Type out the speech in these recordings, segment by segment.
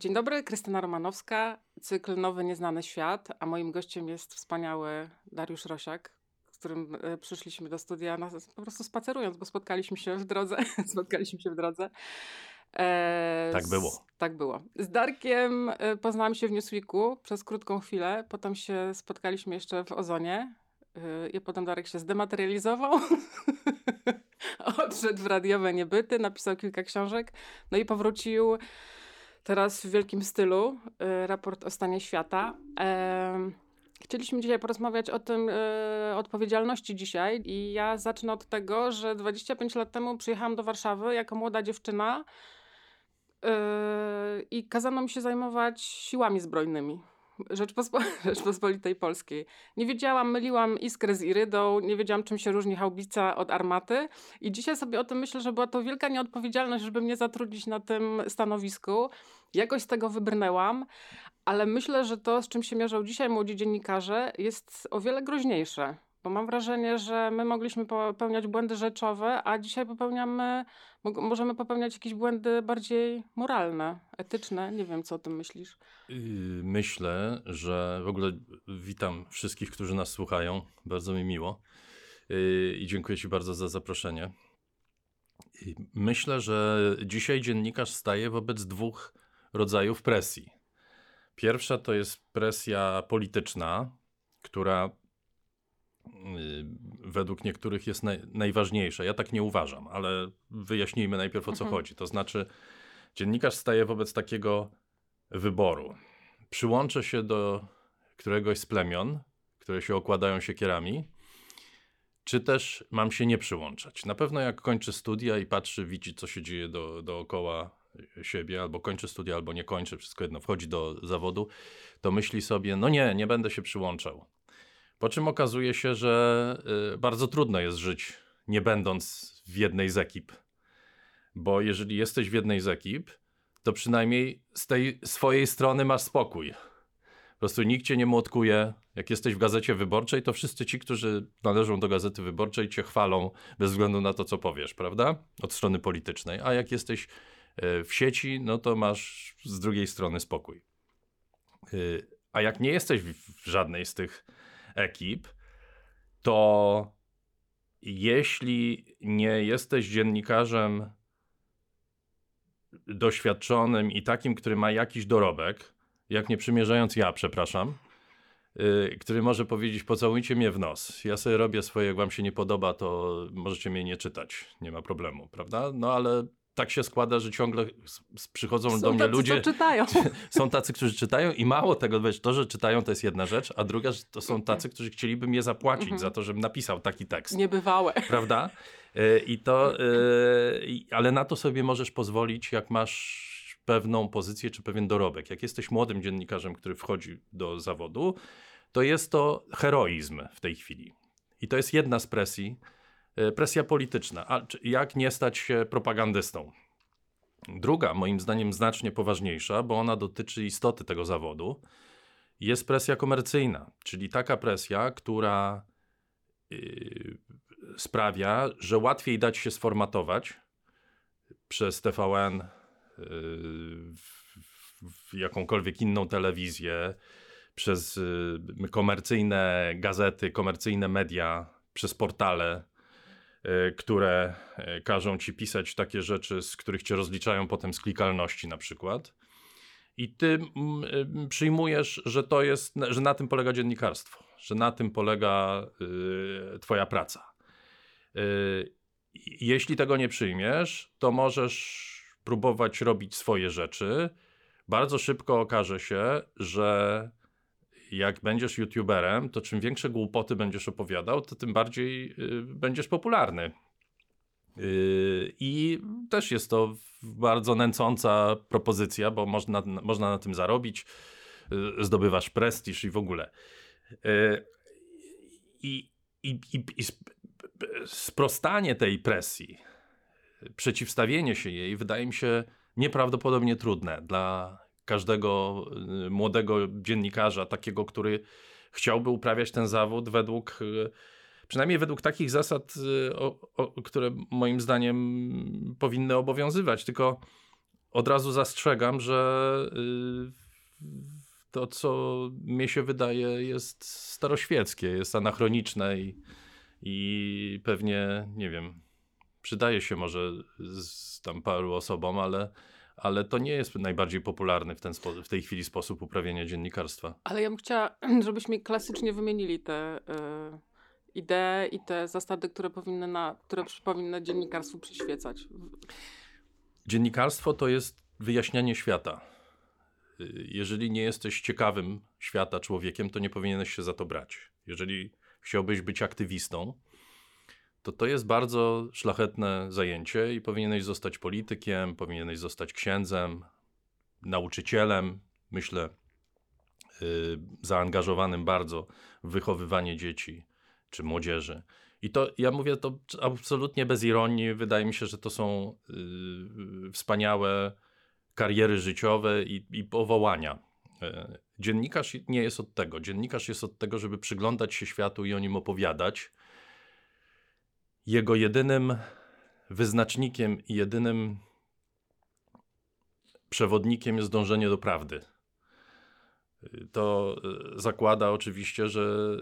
Dzień dobry, Krystyna Romanowska, cykl Nowy Nieznany Świat, a moim gościem jest wspaniały Dariusz Rosiak, z którym e, przyszliśmy do studia na, po prostu spacerując, bo spotkaliśmy się w drodze. spotkaliśmy się w drodze. E, tak było. Z, tak było. Z Darkiem e, poznałam się w Newsweeku przez krótką chwilę, potem się spotkaliśmy jeszcze w Ozonie e, i potem Darek się zdematerializował. Odszedł w radiowe niebyty, napisał kilka książek, no i powrócił teraz w wielkim stylu, y, raport o stanie świata. Chcieliśmy dzisiaj porozmawiać o tym y, odpowiedzialności dzisiaj i ja zacznę od tego, że 25 lat temu przyjechałam do Warszawy jako młoda dziewczyna y, i kazano mi się zajmować siłami zbrojnymi. Rzeczpospo Rzeczpospolitej Polskiej. Nie wiedziałam, myliłam iskrę z irydą, nie wiedziałam, czym się różni haubica od armaty. I dzisiaj sobie o tym myślę, że była to wielka nieodpowiedzialność, żeby mnie zatrudnić na tym stanowisku. Jakoś z tego wybrnęłam, ale myślę, że to, z czym się mierzą dzisiaj młodzi dziennikarze, jest o wiele groźniejsze. Bo mam wrażenie, że my mogliśmy popełniać błędy rzeczowe, a dzisiaj popełniamy, możemy popełniać jakieś błędy bardziej moralne, etyczne. Nie wiem, co o tym myślisz. Yy, myślę, że w ogóle witam wszystkich, którzy nas słuchają. Bardzo mi miło. Yy, I dziękuję Ci bardzo za zaproszenie. Yy, myślę, że dzisiaj dziennikarz staje wobec dwóch rodzajów presji. Pierwsza to jest presja polityczna, która Y, według niektórych jest naj, najważniejsza. Ja tak nie uważam, ale wyjaśnijmy najpierw o co mhm. chodzi. To znaczy, dziennikarz staje wobec takiego wyboru. Przyłączę się do któregoś z plemion, które się okładają siekierami, czy też mam się nie przyłączać. Na pewno jak kończy studia i patrzy, widzi co się dzieje do, dookoła siebie, albo kończy studia, albo nie kończy, wszystko jedno, wchodzi do zawodu, to myśli sobie, no nie, nie będę się przyłączał. Po czym okazuje się, że y, bardzo trudno jest żyć nie będąc w jednej z ekip. Bo jeżeli jesteś w jednej z ekip, to przynajmniej z tej swojej strony masz spokój. Po prostu nikt cię nie młotkuje. Jak jesteś w gazecie wyborczej, to wszyscy ci, którzy należą do gazety wyborczej, cię chwalą bez względu na to, co powiesz, prawda? Od strony politycznej. A jak jesteś y, w sieci, no to masz z drugiej strony spokój. Y, a jak nie jesteś w żadnej z tych ekip, to jeśli nie jesteś dziennikarzem doświadczonym i takim, który ma jakiś dorobek, jak nie przymierzając ja, przepraszam, yy, który może powiedzieć: Pocałujcie mnie w nos. Ja sobie robię swoje, jak wam się nie podoba, to możecie mnie nie czytać. Nie ma problemu, prawda? No ale tak się składa, że ciągle przychodzą są do mnie tacy, ludzie. Co czytają. Są tacy, którzy czytają i mało tego, wiesz, to, że czytają, to jest jedna rzecz, a druga, że to są tacy, którzy chcieliby mnie zapłacić mhm. za to, żebym napisał taki tekst. Niebywałe. Prawda? E, I to, e, ale na to sobie możesz pozwolić, jak masz pewną pozycję czy pewien dorobek. Jak jesteś młodym dziennikarzem, który wchodzi do zawodu, to jest to heroizm w tej chwili. I to jest jedna z presji, presja polityczna. A jak nie stać się propagandystą? Druga, moim zdaniem, znacznie poważniejsza, bo ona dotyczy istoty tego zawodu, jest presja komercyjna, czyli taka presja, która yy, sprawia, że łatwiej dać się sformatować przez TVN, yy, w, w jakąkolwiek inną telewizję, przez yy, komercyjne gazety, komercyjne media, przez portale E, które e, każą ci pisać takie rzeczy, z których cię rozliczają potem z klikalności na przykład. I ty e, przyjmujesz, że to jest, że na tym polega dziennikarstwo, że na tym polega twoja praca. Jeśli tego nie przyjmiesz, to możesz próbować robić swoje rzeczy. Bardzo szybko okaże się, że jak będziesz youtuberem, to czym większe głupoty będziesz opowiadał, to tym bardziej y, będziesz popularny. Yy, I też jest to bardzo nęcąca propozycja, bo można, można na tym zarobić, yy, zdobywasz prestiż i w ogóle. I, i, i, i sprostanie tej presji, przeciwstawienie się jej wydaje mi się nieprawdopodobnie trudne dla każdego młodego dziennikarza, takiego, który chciałby uprawiać ten zawód według przynajmniej według takich zasad, y, o, o, które moim zdaniem powinny obowiązywać. Tylko od razu zastrzegam, że y, to, co mnie się wydaje, jest staroświeckie, jest anachroniczne i, i pewnie, nie wiem, przydaje się może z tam paru osobom, ale, ale to nie jest najbardziej popularny w, ten w tej chwili sposób uprawiania dziennikarstwa. Ale ja bym chciała, żebyśmy klasycznie wymienili te. Yy idee i te zasady, które powinny, na, które powinny dziennikarstwu przyświecać. Dziennikarstwo to jest wyjaśnianie świata. Jeżeli nie jesteś ciekawym świata człowiekiem, to nie powinieneś się za to brać. Jeżeli chciałbyś być aktywistą, to to jest bardzo szlachetne zajęcie i powinieneś zostać politykiem, powinieneś zostać księdzem, nauczycielem, myślę, yy, zaangażowanym bardzo w wychowywanie dzieci, czy młodzieży. I to ja mówię to absolutnie bez ironii. Wydaje mi się, że to są yy, wspaniałe kariery życiowe i, i powołania. Yy, dziennikarz nie jest od tego. Dziennikarz jest od tego, żeby przyglądać się światu i o nim opowiadać. Jego jedynym wyznacznikiem i jedynym przewodnikiem jest dążenie do prawdy. To y, zakłada oczywiście, że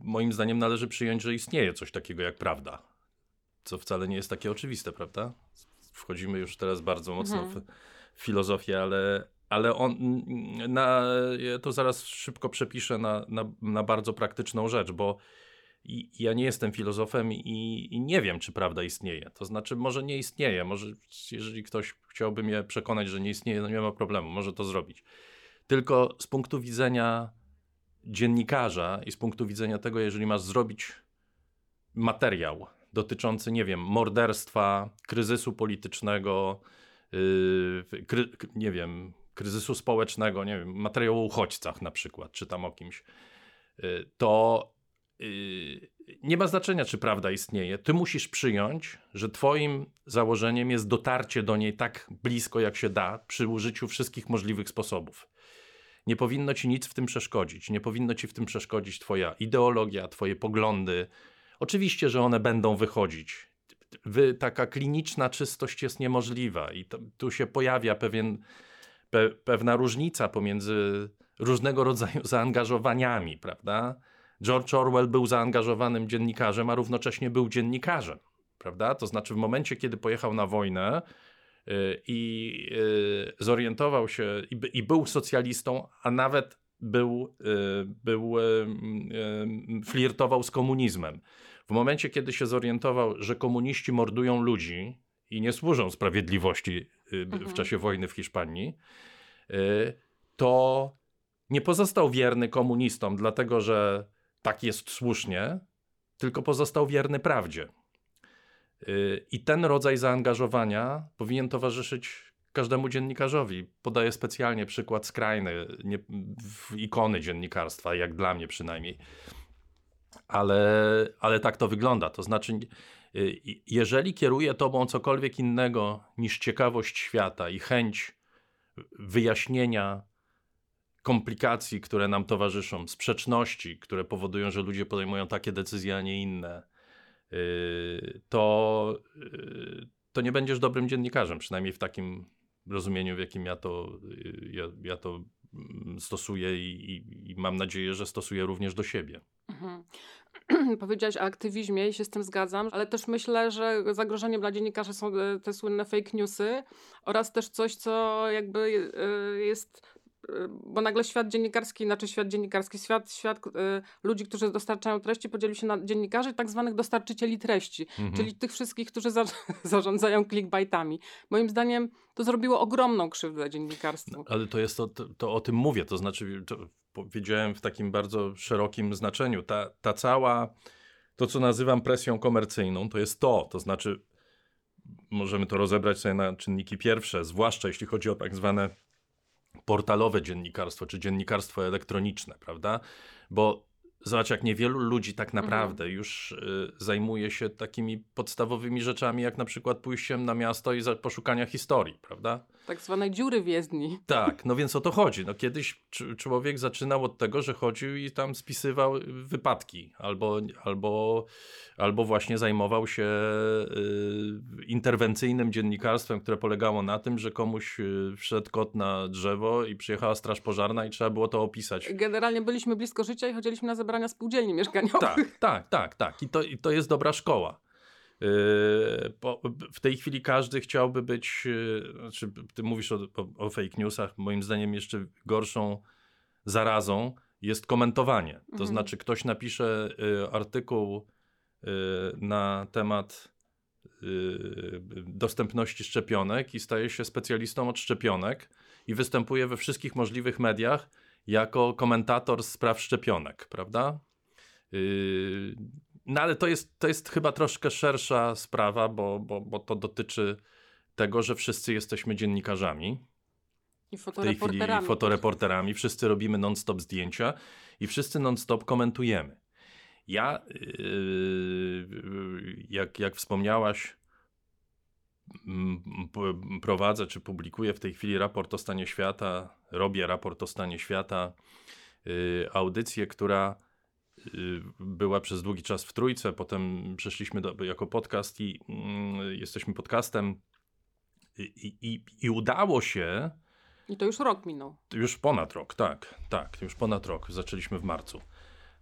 moim zdaniem należy przyjąć, że istnieje coś takiego jak prawda. Co wcale nie jest takie oczywiste, prawda? Wchodzimy już teraz bardzo mocno mhm. w filozofię, ale, ale on, na, ja to zaraz szybko przepiszę na, na, na bardzo praktyczną rzecz, bo i, ja nie jestem filozofem i, i, nie wiem, czy prawda istnieje. To znaczy, może nie istnieje, może jeżeli ktoś chciałby mnie przekonać, że nie istnieje, no nie ma problemu, może to zrobić. Tylko z punktu widzenia dziennikarza i z punktu widzenia tego, jeżeli masz zrobić materiał dotyczący, nie wiem, morderstwa, kryzysu politycznego, yy, kry, nie wiem, kryzysu społecznego, nie wiem, materiał o uchodźcach na przykład, czy tam o kimś, yy, to nie ma znaczenia, czy prawda istnieje. Ty musisz przyjąć, że twoim założeniem jest dotarcie do niej tak blisko, jak się da, przy użyciu wszystkich możliwych sposobów. Nie powinno ci nic w tym przeszkodzić. Nie powinno ci w tym przeszkodzić twoja ideologia, twoje poglądy. Oczywiście, że one będą wychodzić. Wy, taka kliniczna czystość jest niemożliwa i to, tu się pojawia pewien, pe, pewna różnica pomiędzy różnego rodzaju zaangażowaniami, prawda? George Orwell był zaangażowanym dziennikarzem, a równocześnie był dziennikarzem, prawda? To znaczy w momencie, kiedy pojechał na wojnę, Y, i y, zorientował się i, był socjalistą, a nawet był, y, był flirtował z komunizmem. W momencie, kiedy się zorientował, że komuniści mordują ludzi i nie służą sprawiedliwości mhm. w czasie wojny w Hiszpanii, to nie pozostał wierny komunistom, dlatego że tak jest słusznie, tylko pozostał wierny prawdzie. I ten rodzaj zaangażowania powinien towarzyszyć każdemu dziennikarzowi. Podaję specjalnie przykład skrajny, nie, ikony dziennikarstwa, jak dla mnie przynajmniej. Ale, ale tak to wygląda. To znaczy, y, jeżeli kieruje tobą cokolwiek innego niż ciekawość świata i chęć wyjaśnienia komplikacji, które nam towarzyszą, sprzeczności, które powodują, że ludzie podejmują takie decyzje, a nie inne, Y, to, y, to nie będziesz dobrym dziennikarzem, przynajmniej w takim rozumieniu, w jakim ja to, y, ja, ja to mm, stosuję i, i, i, mam nadzieję, że stosuję również do siebie. Mhm. Powiedziałaś o aktywizmie i się z tym zgadzam, ale też myślę, że zagrożeniem dla dziennikarzy są te słynne fake newsy oraz też coś, co jakby jest bo nagle świat dziennikarski, znaczy świat dziennikarski, świat, świat y, ludzi, którzy dostarczają treści, podzielił się na dziennikarzy tak zwanych dostarczycieli treści, mhm. czyli tych wszystkich, którzy za, zarządzają clickbaitami. Moim zdaniem to zrobiło ogromną krzywdę dziennikarstwu. Ale to jest to, to, to, o tym mówię, to znaczy to powiedziałem w takim bardzo szerokim znaczeniu. Ta, ta cała to, co nazywam presją komercyjną, to jest to. To znaczy, możemy to rozebrać sobie na czynniki pierwsze, zwłaszcza jeśli chodzi o tak zwane portalowe dziennikarstwo, czy dziennikarstwo elektroniczne, prawda? Bo Zobacz, jak niewielu ludzi tak mhm. naprawdę mhm. już y, zajmuje się takimi podstawowymi rzeczami, jak na przykład pójściem na miasto i poszukania historii, prawda? Tak zwane dziury w jezdni. Tak, no więc o to chodzi. No kiedyś człowiek zaczynał od tego, że chodził i tam spisywał wypadki, albo, albo, albo właśnie zajmował się y, interwencyjnym dziennikarstwem, które polegało na tym, że komuś y, wszedł kot na drzewo i przyjechała straż pożarna i trzeba było to opisać. Generalnie byliśmy blisko życia i chodziliśmy na zebrania spółdzielni mieszkaniowych. Tak, tak, tak, tak. I to, i to jest dobra szkoła. Yy, w tej chwili każdy chciałby być, yy, znaczy ty mówisz o, o, o, fake newsach, moim zdaniem jeszcze gorszą zarazą jest komentowanie. To mhm. znaczy ktoś napisze yy, artykuł na temat dostępności szczepionek i staje się specjalistą od szczepionek i występuje we wszystkich możliwych mediach jako komentator spraw szczepionek, prawda? No ale to jest, to jest chyba troszkę szersza sprawa, bo, bo, bo to dotyczy tego, że wszyscy jesteśmy dziennikarzami. I fotoreporterami. W tej chwili fotoreporterami. Wszyscy robimy non-stop zdjęcia i wszyscy non-stop komentujemy. Ja, yy, jak, jak wspomniałaś, prowadzę czy publikuję w tej chwili raport o stanie świata, robię raport o stanie świata, yy, audycję, która była przez długi czas w trójce, potem przeszliśmy do, jako podcast i y, jesteśmy podcastem i, i, i udało się. I to już rok minął. Już ponad rok, tak, tak, już ponad rok. Zaczęliśmy w marcu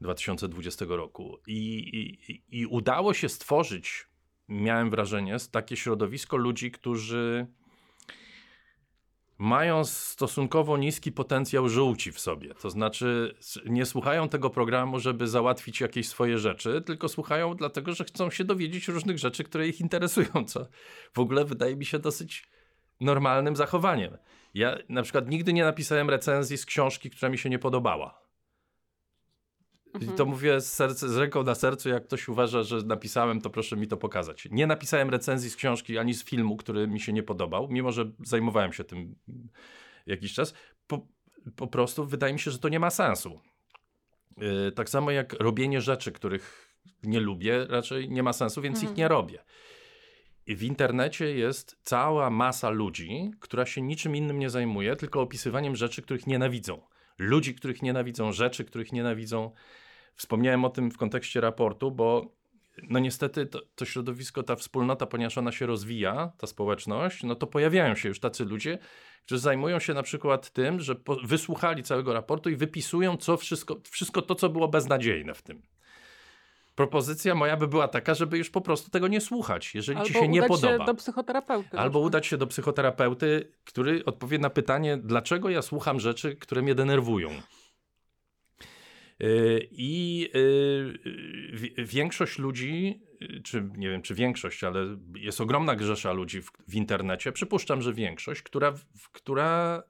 2020 roku i, i, i udało się stworzyć, miałem wrażenie, takie środowisko ludzi, którzy mają stosunkowo niski potencjał żółci w sobie. To znaczy, nie słuchają tego programu, żeby załatwić jakieś swoje rzeczy, tylko słuchają dlatego, że chcą się dowiedzieć różnych rzeczy, które ich interesują, co w ogóle wydaje mi się dosyć normalnym zachowaniem. Ja na przykład nigdy nie napisałem recenzji z książki, która mi się nie podobała. Mhm. I to mówię z, serce, z ręką na sercu, jak ktoś uważa, że napisałem, to proszę mi to pokazać. Nie napisałem recenzji z książki ani z filmu, który mi się nie podobał, mimo że zajmowałem się tym jakiś czas. Po, po prostu wydaje mi się, że to nie ma sensu. Yy, tak samo jak robienie rzeczy, których nie lubię, raczej nie ma sensu, więc mhm. ich nie robię. I w internecie jest cała masa ludzi, która się niczym innym nie zajmuje, tylko opisywaniem rzeczy, których nienawidzą ludzi, których nienawidzą, rzeczy, których nienawidzą. Wspomniałem o tym w kontekście raportu, bo no niestety to, to, środowisko, ta wspólnota, ponieważ ona się rozwija, ta społeczność, no to pojawiają się już tacy ludzie, którzy zajmują się na przykład tym, że po, wysłuchali całego raportu i wypisują co wszystko, wszystko to, co było beznadziejne w tym propozycja moja by była taka, żeby już po prostu tego nie słuchać, jeżeli Albo ci się nie podoba. Albo udać się do psychoterapeuty. Albo udać się do psychoterapeuty, który odpowie na pytanie, dlaczego ja słucham rzeczy, które mnie denerwują. Y, I y, większość ludzi, czy nie wiem, czy większość, ale jest ogromna grzesza ludzi w, w internecie, przypuszczam, że większość, która, która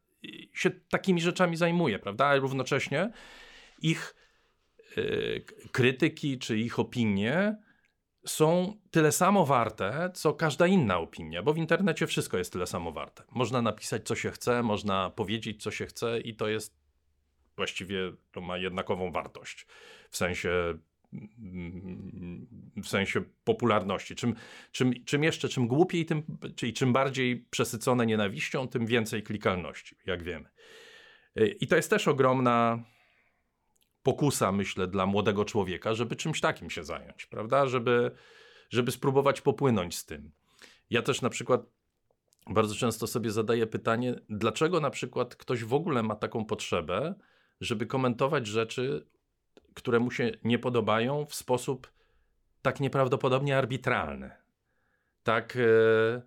się takimi rzeczami zajmuje, prawda? Ale równocześnie ich krytyki czy ich opinie są tyle samo warte, co każda inna opinia, bo w internecie wszystko jest tyle samo warte. Można napisać, co się chce, można powiedzieć, co się chce, i to jest właściwie to ma jednakową wartość w sensie w sensie popularności. Czym, czym, czym jeszcze, czym głupiej, tym, czyli czym bardziej przesycone nienawiścią, tym więcej klikalności, jak wiemy. Y, I to jest też ogromna pokusa, myślę, dla młodego człowieka, żeby czymś takim się zająć, prawda? Żeby, żeby spróbować popłynąć z tym. Ja też na przykład bardzo często sobie zadaję pytanie, dlaczego na przykład ktoś w ogóle ma taką potrzebę, żeby komentować rzeczy, które mu się nie podobają w sposób tak nieprawdopodobnie arbitralny. Tak. E,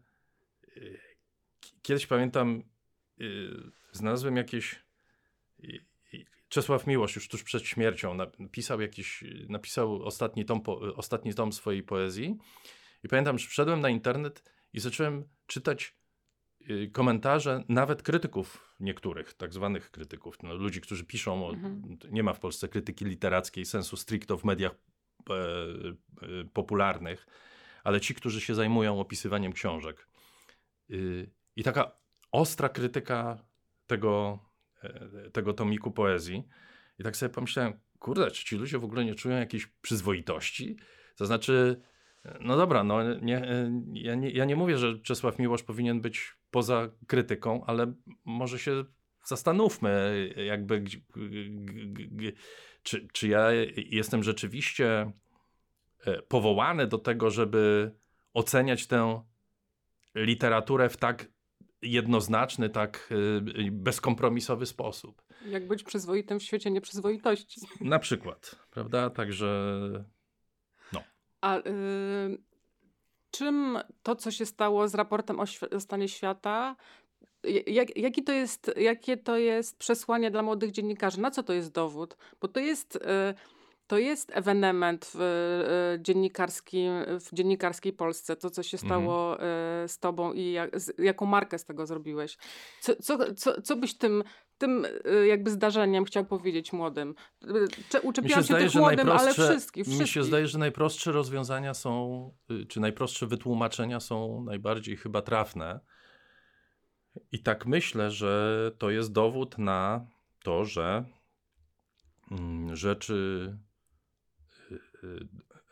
kiedyś pamiętam, e, znalazłem jakieś Czesław Miłosz już tuż przed śmiercią napisał jakiś, napisał ostatni tom, ostatni tom swojej poezji i pamiętam, że wszedłem na internet i zacząłem czytać y, komentarze nawet krytyków niektórych, tak zwanych krytyków, no, ludzi, którzy piszą, o, mhm. nie ma w Polsce krytyki literackiej sensu stricto w mediach popularnych, ale ci, którzy się zajmują opisywaniem książek. Y, I taka ostra krytyka tego, tego tomiku poezji. I tak sobie pomyślałem, kurde, czy ci ludzie w ogóle nie czują jakiejś przyzwoitości? To znaczy, no dobra, no nie, ja, nie, ja nie mówię, że Czesław Miłosz powinien być poza krytyką, ale może się zastanówmy, jakby, czy, czy ja jestem rzeczywiście e, powołany do tego, żeby oceniać tę literaturę w tak jednoznaczny, tak e, bezkompromisowy sposób. Jak być przyzwoitym w świecie nieprzyzwoitości. Na przykład, prawda? Także no. A y, czym to, co się stało z raportem o, o stanie świata, jak, jaki to jest, jakie to jest przesłanie dla młodych dziennikarzy? Na co to jest dowód? Bo to jest, y, to jest ewenement w, y, dziennikarskim, w dziennikarskiej Polsce, to co się mhm. stało mhm. z tobą i jak, z, jaką markę z tego zrobiłeś. Co, co, co, co byś tym tym jakby zdarzeniem chciał powiedzieć młodym? Uczepiłam się zdaje, tych młodym, ale wszystkich, wszystkich. Mi się zdaje, że najprostsze rozwiązania są, y, czy najprostsze wytłumaczenia są najbardziej chyba trafne. I tak myślę, że to jest dowód na to, że mm, rzeczy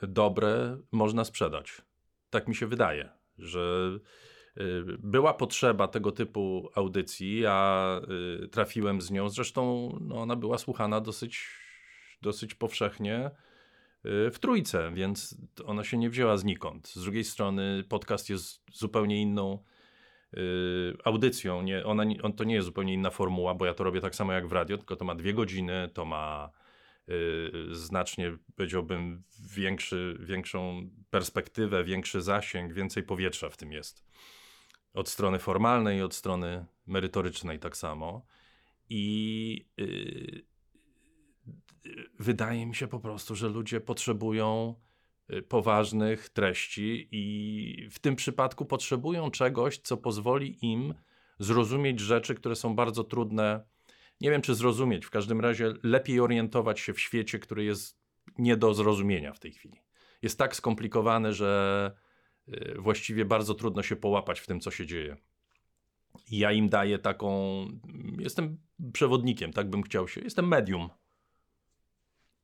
dobre można sprzedać. Tak mi się wydaje, że była potrzeba tego typu audycji, ja trafiłem z nią. Zresztą no, ona była słuchana dosyć, dosyć powszechnie w trójce, więc ona się nie wzięła znikąd. Z drugiej strony podcast jest zupełnie inną audycją. Nie, ona, on, to nie jest zupełnie inna formuła, bo ja to robię tak samo jak w radio, tylko to ma dwie godziny, to ma znacznie, powiedziałbym, większy, większą perspektywę, większy zasięg, więcej powietrza w tym jest. Od strony formalnej od strony merytorycznej tak samo. I yy, wydaje mi się po prostu, że ludzie potrzebują y, poważnych treści i w tym przypadku potrzebują czegoś, co pozwoli im zrozumieć rzeczy, które są bardzo trudne. Nie wiem, czy zrozumieć, w każdym razie lepiej orientować się w świecie, który jest nie do zrozumienia w tej chwili. Jest tak skomplikowany, że Y, właściwie bardzo trudno się połapać w tym, co się dzieje. Ja im daję taką. Jestem przewodnikiem, tak bym chciał się. Jestem medium.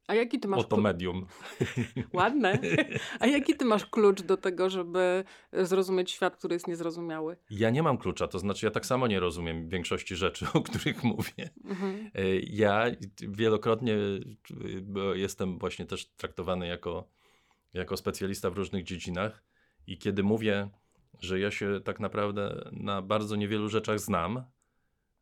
A jaki ty masz Oto medium. Ładne. A jaki ty masz klucz do tego, żeby zrozumieć świat, który jest niezrozumiały? Ja nie mam klucza, to znaczy ja tak samo nie rozumiem większości rzeczy, o których mówię. Mhm. Y, ja wielokrotnie y, jestem właśnie też traktowany jako, jako specjalista w różnych dziedzinach i kiedy mówię, że ja się tak naprawdę na bardzo niewielu rzeczach znam,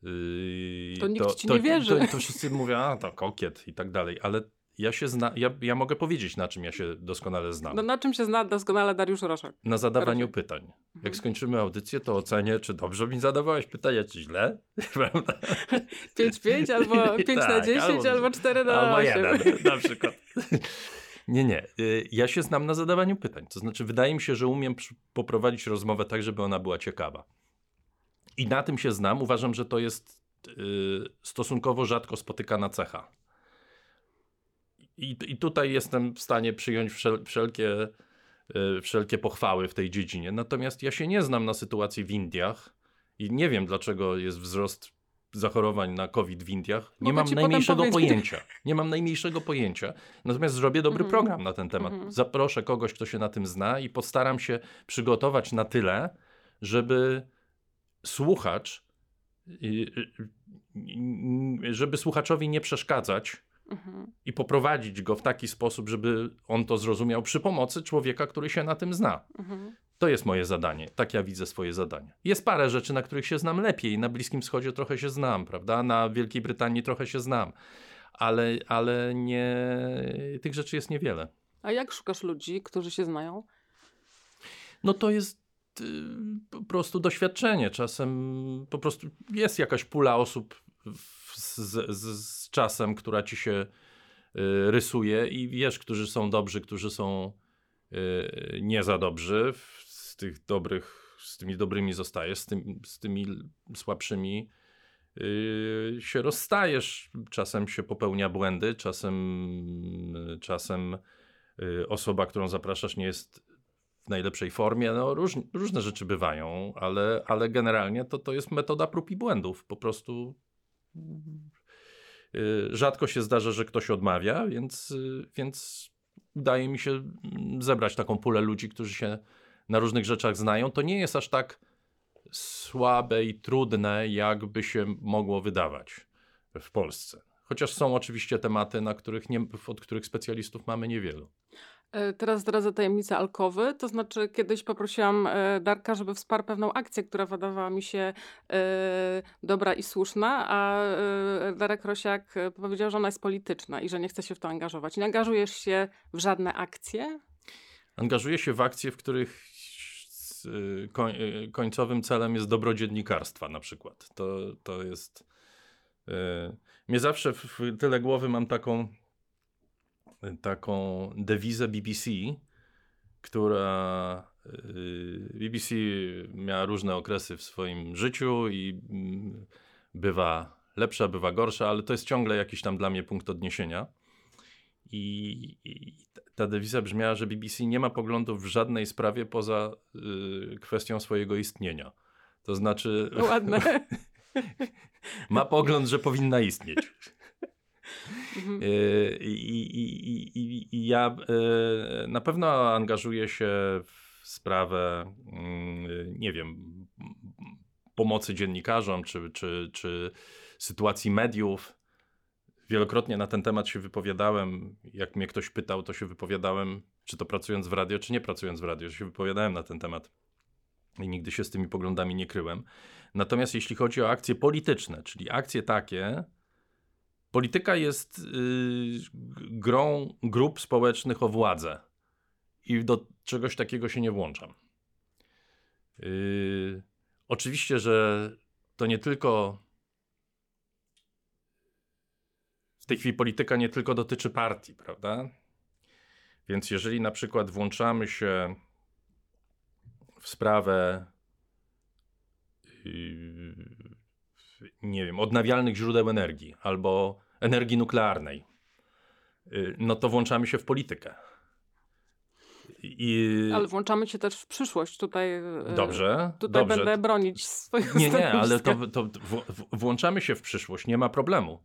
yy, to nikt ci to, nie wierzy. To, to, wszyscy mówią, a to kokiet i tak dalej, ale ja się zna, ja, ja mogę powiedzieć, na czym ja się doskonale znam. No na czym się zna doskonale Dariusz Roszak? Na zadawaniu Roszak. pytań. Jak mhm. skończymy audycję, to ocenię, czy dobrze mi zadawałeś pytania, czy źle. 5-5 albo 5 tak, na 10 albo, albo 4 na albo 8. Albo 1 na przykład. Nie, nie. Y, ja się znam na zadawaniu pytań. To znaczy, wydaje mi się, że umiem poprowadzić rozmowę tak, żeby ona była ciekawa. I na tym się znam. Uważam, że to jest y, stosunkowo rzadko spotykana cecha. I, I tutaj jestem w stanie przyjąć wszel wszelkie, y, wszelkie pochwały w tej dziedzinie. Natomiast ja się nie znam na sytuacji w Indiach i nie wiem, dlaczego jest wzrost zachorowań na COVID w Indiach. Nie Mogę mam najmniejszego pojęcia. Nie mam najmniejszego pojęcia. Natomiast zrobię dobry mm -hmm. program na ten temat. Mm -hmm. Zaproszę kogoś, kto się na tym zna i postaram się przygotować na tyle, żeby słuchacz, żeby słuchaczowi nie przeszkadzać mhm. i poprowadzić go w taki sposób, żeby on to zrozumiał przy pomocy człowieka, który się na tym zna. Mhm. To jest moje zadanie. Tak ja widzę swoje zadanie. Jest parę rzeczy, na których się znam lepiej. Na Bliskim Wschodzie trochę się znam, prawda? Na Wielkiej Brytanii trochę się znam. Ale, ale nie, tych rzeczy jest niewiele. A jak szukasz ludzi, którzy się znają? No to jest y, po prostu doświadczenie. Czasem po prostu jest jakaś pula osób z, z, z czasem, która ci się y, rysuje i wiesz, którzy są dobrzy, którzy są y, nie za dobrzy z tych dobrych, z tymi dobrymi zostajesz, z, tym, z tymi słabszymi yy, się rozstajesz. Czasem się popełnia błędy, czasem, czasem y, osoba, którą zapraszasz, nie jest w najlepszej formie. No, róż, różne rzeczy bywają, ale, ale generalnie to, to jest metoda prób i błędów. Po prostu y, rzadko się zdarza, że ktoś odmawia, więc, y, więc udaje mi się mm, zebrać taką pulę ludzi, którzy się na różnych rzeczach znają. To nie jest aż tak słabe i trudne, jakby się mogło wydawać w Polsce. Chociaż są oczywiście tematy, na których nie, od których specjalistów mamy niewielu. E, teraz zdradzę tajemnicę alkowy, to znaczy kiedyś poprosiłam e, Darka, żeby wsparł pewną akcję, która wydawała mi się e, dobra i słuszna, a Darek Rosiak powiedział, że ona jest polityczna i że nie chce się w to angażować. Nie angażujesz się w żadne akcje? Angażuję się w akcje, w których końcowym celem jest dobro dziennikarstwa na przykład. To, to jest... Mnie zawsze w tyle głowy mam taką taką dewizę BBC, która y, BBC miała różne okresy w swoim życiu i mm, bywa lepsza, bywa gorsza, ale to jest ciągle jakiś tam dla mnie punkt odniesienia. I, i ta dewiza brzmiała, że BBC nie ma poglądów w żadnej sprawie poza y, kwestią swojego istnienia. To znaczy. Ładne. ma pogląd, że powinna istnieć. Mhm. Y, I, i, i, I, ja y, na pewno angażuję się w sprawę, mm, nie wiem, pomocy dziennikarzom czy, czy, czy sytuacji mediów. Wielokrotnie na ten temat się wypowiadałem. Jak mnie ktoś pytał, to się wypowiadałem, czy to pracując w radio, czy nie pracując w radio. Się wypowiadałem na ten temat i nigdy się z tymi poglądami nie kryłem. Natomiast jeśli chodzi o akcje polityczne, czyli akcje takie, Polityka jest yy, grą grup społecznych o władzę i do czegoś takiego się nie włączam. Yy, oczywiście, że to nie tylko. W tej chwili polityka nie tylko dotyczy partii, prawda? Więc jeżeli na przykład włączamy się w sprawę, yy, nie wiem, odnawialnych źródeł energii albo energii nuklearnej, y, no to włączamy się w politykę. I... Ale włączamy się też w przyszłość. Tutaj, y, dobrze, tutaj dobrze. będę bronić swojego Nie, nie, ale to, to włączamy się w przyszłość, nie ma problemu.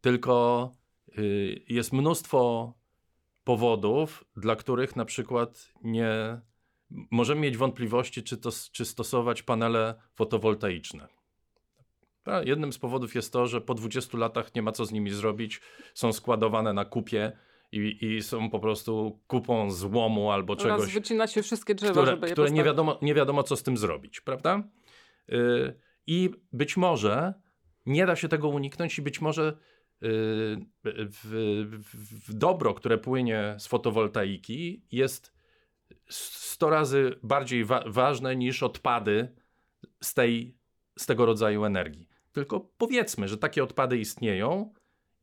Tylko y, jest mnóstwo powodów, dla których na przykład nie możemy mieć wątpliwości, czy, to, czy stosować panele fotowoltaiczne. Jednym z powodów jest to, że po 20 latach nie ma co z nimi zrobić, są składowane na kupie i, i są po prostu kupą złomu albo czegoś. Oraz wycina się wszystkie drzewa, które, żeby je które nie wiadomo, nie wiadomo, co z tym zrobić, prawda? Yy, I być może nie da się tego uniknąć i być może w, w, w dobro, które płynie z fotowoltaiki jest 100 razy bardziej wa ważne niż odpady z, tej, z tego rodzaju energii tylko powiedzmy, że takie odpady istnieją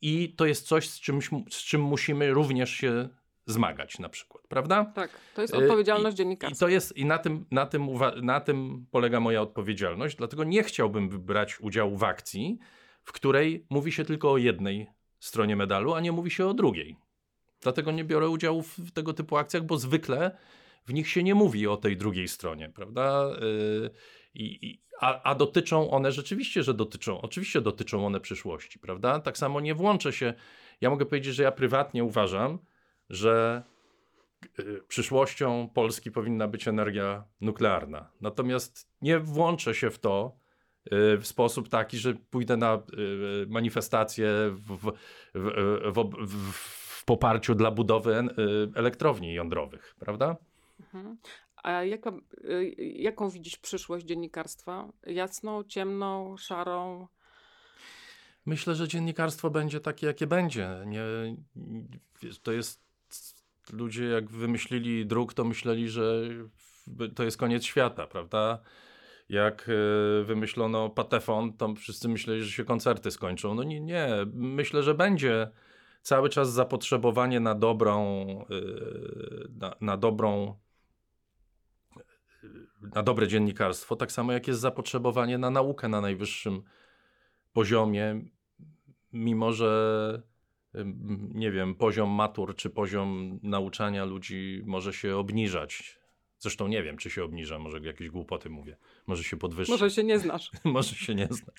i to jest coś, z czym, z czym musimy również się zmagać na przykład, prawda? Tak, to jest odpowiedzialność y, dziennikarza. I to jest, i na tym, na, tym, na tym polega moja odpowiedzialność, dlatego nie chciałbym brać udziału w akcji, w której mówi się tylko o jednej stronie medalu, a nie mówi się o drugiej. Dlatego nie biorę udziału w tego typu akcjach, bo zwykle w nich się nie mówi o tej drugiej stronie, prawda? Y, I, a, a, dotyczą one rzeczywiście, że dotyczą, oczywiście dotyczą one przyszłości, prawda? Tak samo nie włączę się. Ja mogę powiedzieć, że ja prywatnie uważam, że y, przyszłością Polski powinna być energia nuklearna. Natomiast nie włączę się w to y, w sposób taki, że pójdę na y, manifestację w, w, w, w poparciu dla budowy elektrowni jądrowych, prawda? A jaka, y, jaką widzisz przyszłość dziennikarstwa? Jasną, ciemną, szarą? Myślę, że dziennikarstwo będzie takie, jakie będzie. Nie, to jest. Ludzie, jak wymyślili druk, to myśleli, że to jest koniec świata, prawda? Jak y, wymyślono patefon, to wszyscy myśleli, że się koncerty skończą. No nie, nie. Myślę, że będzie cały czas zapotrzebowanie na dobrą, y, na, na dobrą na dobre dziennikarstwo, tak samo jak jest zapotrzebowanie na naukę na najwyższym poziomie, mimo że nie wiem, poziom matur czy poziom nauczania ludzi może się obniżać. Zresztą nie wiem, czy się obniża, może jakieś głupoty mówię. Może się podwyższa. Może się nie znasz. Może się nie zna.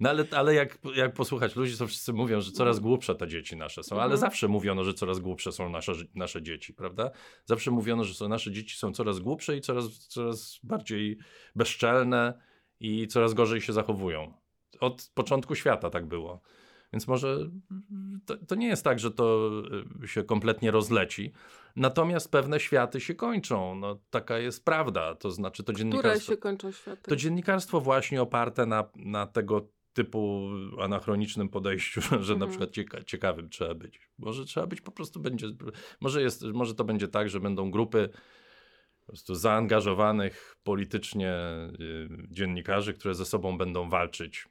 No ale, ale jak, jak posłuchać ludzi, to wszyscy mówią, że coraz głupsze te dzieci nasze są, ale Mhm. zawsze mówiono, że coraz głupsze są nasze, nasze dzieci, prawda? Zawsze mówiono, że są, nasze dzieci są coraz głupsze i coraz, coraz bardziej bezczelne i coraz gorzej się zachowują. Od początku świata tak było. Więc może to, to nie jest tak, że to y, się kompletnie rozleci. Natomiast pewne światy się kończą. No, taka jest prawda. To znaczy to Które dziennikarstwo. się kończą światy? To dziennikarstwo właśnie oparte na, na tego typu anachronicznym podejściu, że Mhm. na przykład cieka ciekawym trzeba być. Może trzeba być po prostu będzie, może, jest, może to będzie tak, że będą grupy po prostu zaangażowanych politycznie y, dziennikarzy, które ze sobą będą walczyć.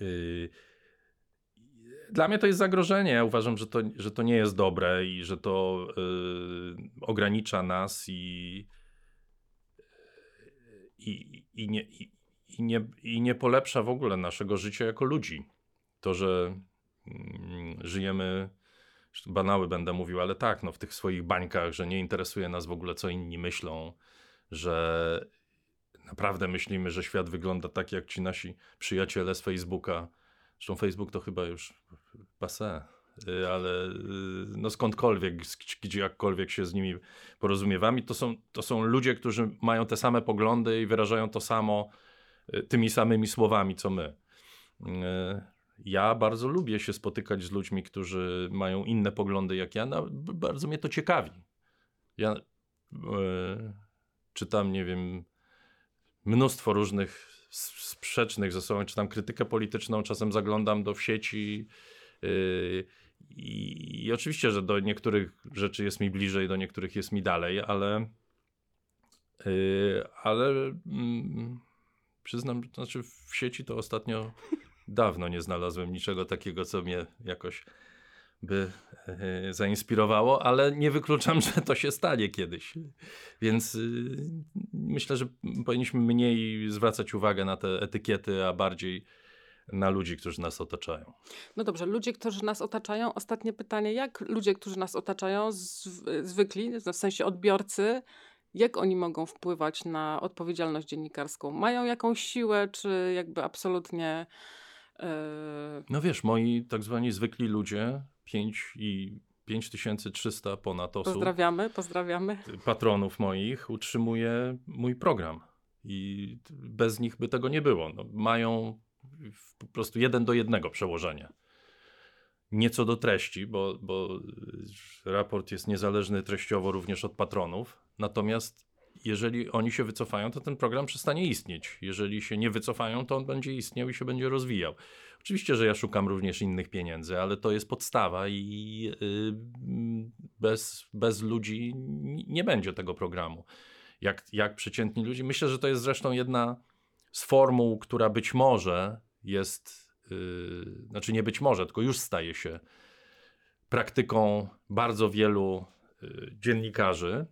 Y, dla mnie to jest zagrożenie. Ja uważam, że to, że to nie jest dobre i że to y, ogranicza nas i, i, i, nie, i, i, nie, i nie polepsza w ogóle naszego życia jako ludzi. To, że mm, żyjemy, banały będę mówił, ale tak, no, w tych swoich bańkach, że nie interesuje nas w ogóle, co inni myślą, że naprawdę myślimy, że świat wygląda tak, jak ci nasi przyjaciele z Facebooka. Zresztą Facebook to chyba już passé, y, ale y, no skądkolwiek, gdzie jakkolwiek się z nimi porozumiewamy, to są, to są ludzie, którzy mają te same poglądy i wyrażają to samo tymi samymi słowami, co my. Y, Ja bardzo lubię się spotykać z ludźmi, którzy mają inne poglądy jak ja. No, bardzo mnie to ciekawi. Ja y, czytam, nie wiem, mnóstwo różnych sprzecznych ze sobą, czytam krytykę polityczną, czasem zaglądam do w sieci yy, i, i oczywiście, że do niektórych rzeczy jest mi bliżej, do niektórych jest mi dalej, ale yy, ale mm, przyznam, znaczy w sieci to ostatnio dawno nie znalazłem niczego takiego, co mnie jakoś by e, zainspirowało, ale nie wykluczam, że to się stanie kiedyś. Więc y, myślę, że powinniśmy mniej zwracać uwagę na te etykiety, a bardziej na ludzi, którzy nas otaczają. No dobrze, ludzie, którzy nas otaczają. Ostatnie pytanie. Jak ludzie, którzy nas otaczają, zw- zwykli, w sensie odbiorcy, jak oni mogą wpływać na odpowiedzialność dziennikarską? Mają jakąś siłę, czy jakby absolutnie... Yy, No wiesz, moi tak zwani zwykli ludzie, 5 i 5300 ponad osób, pozdrawiamy, pozdrawiamy. patronów moich, utrzymuje mój program. I bez nich by tego nie było. No, mają po prostu jeden do jednego przełożenie. Nieco do treści, bo, bo y, raport jest niezależny treściowo również od patronów. Natomiast jeżeli oni się wycofają, to ten program przestanie istnieć. Jeżeli się nie wycofają, to on będzie istniał i się będzie rozwijał. Oczywiście, że ja szukam również innych pieniędzy, ale to jest podstawa i y, bez, bez ludzi nie będzie tego programu. Jak, jak przeciętni ludzie. Myślę, że to jest zresztą jedna z formuł, która być może jest, yy, znaczy nie być może, tylko już staje się praktyką bardzo wielu yy, dziennikarzy.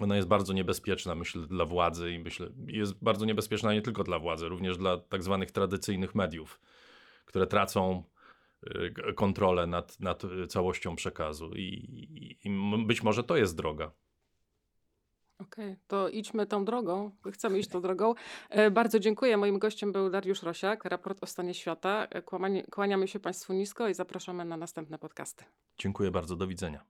Ona jest bardzo niebezpieczna, myślę, dla władzy i myślę, jest bardzo niebezpieczna nie tylko dla władzy, również dla tak zwanych tradycyjnych mediów, które tracą y, kontrolę nad, nad y, całością przekazu. I, i, I być może to jest droga. Okej, to idźmy tą drogą. Chcemy iść tą drogą. E, bardzo dziękuję. Moim gościem był Dariusz Rosiak, raport o stanie świata. E, Kłamanie, kłaniamy się Państwu nisko i zapraszamy na następne podcasty. Dziękuję bardzo, do widzenia.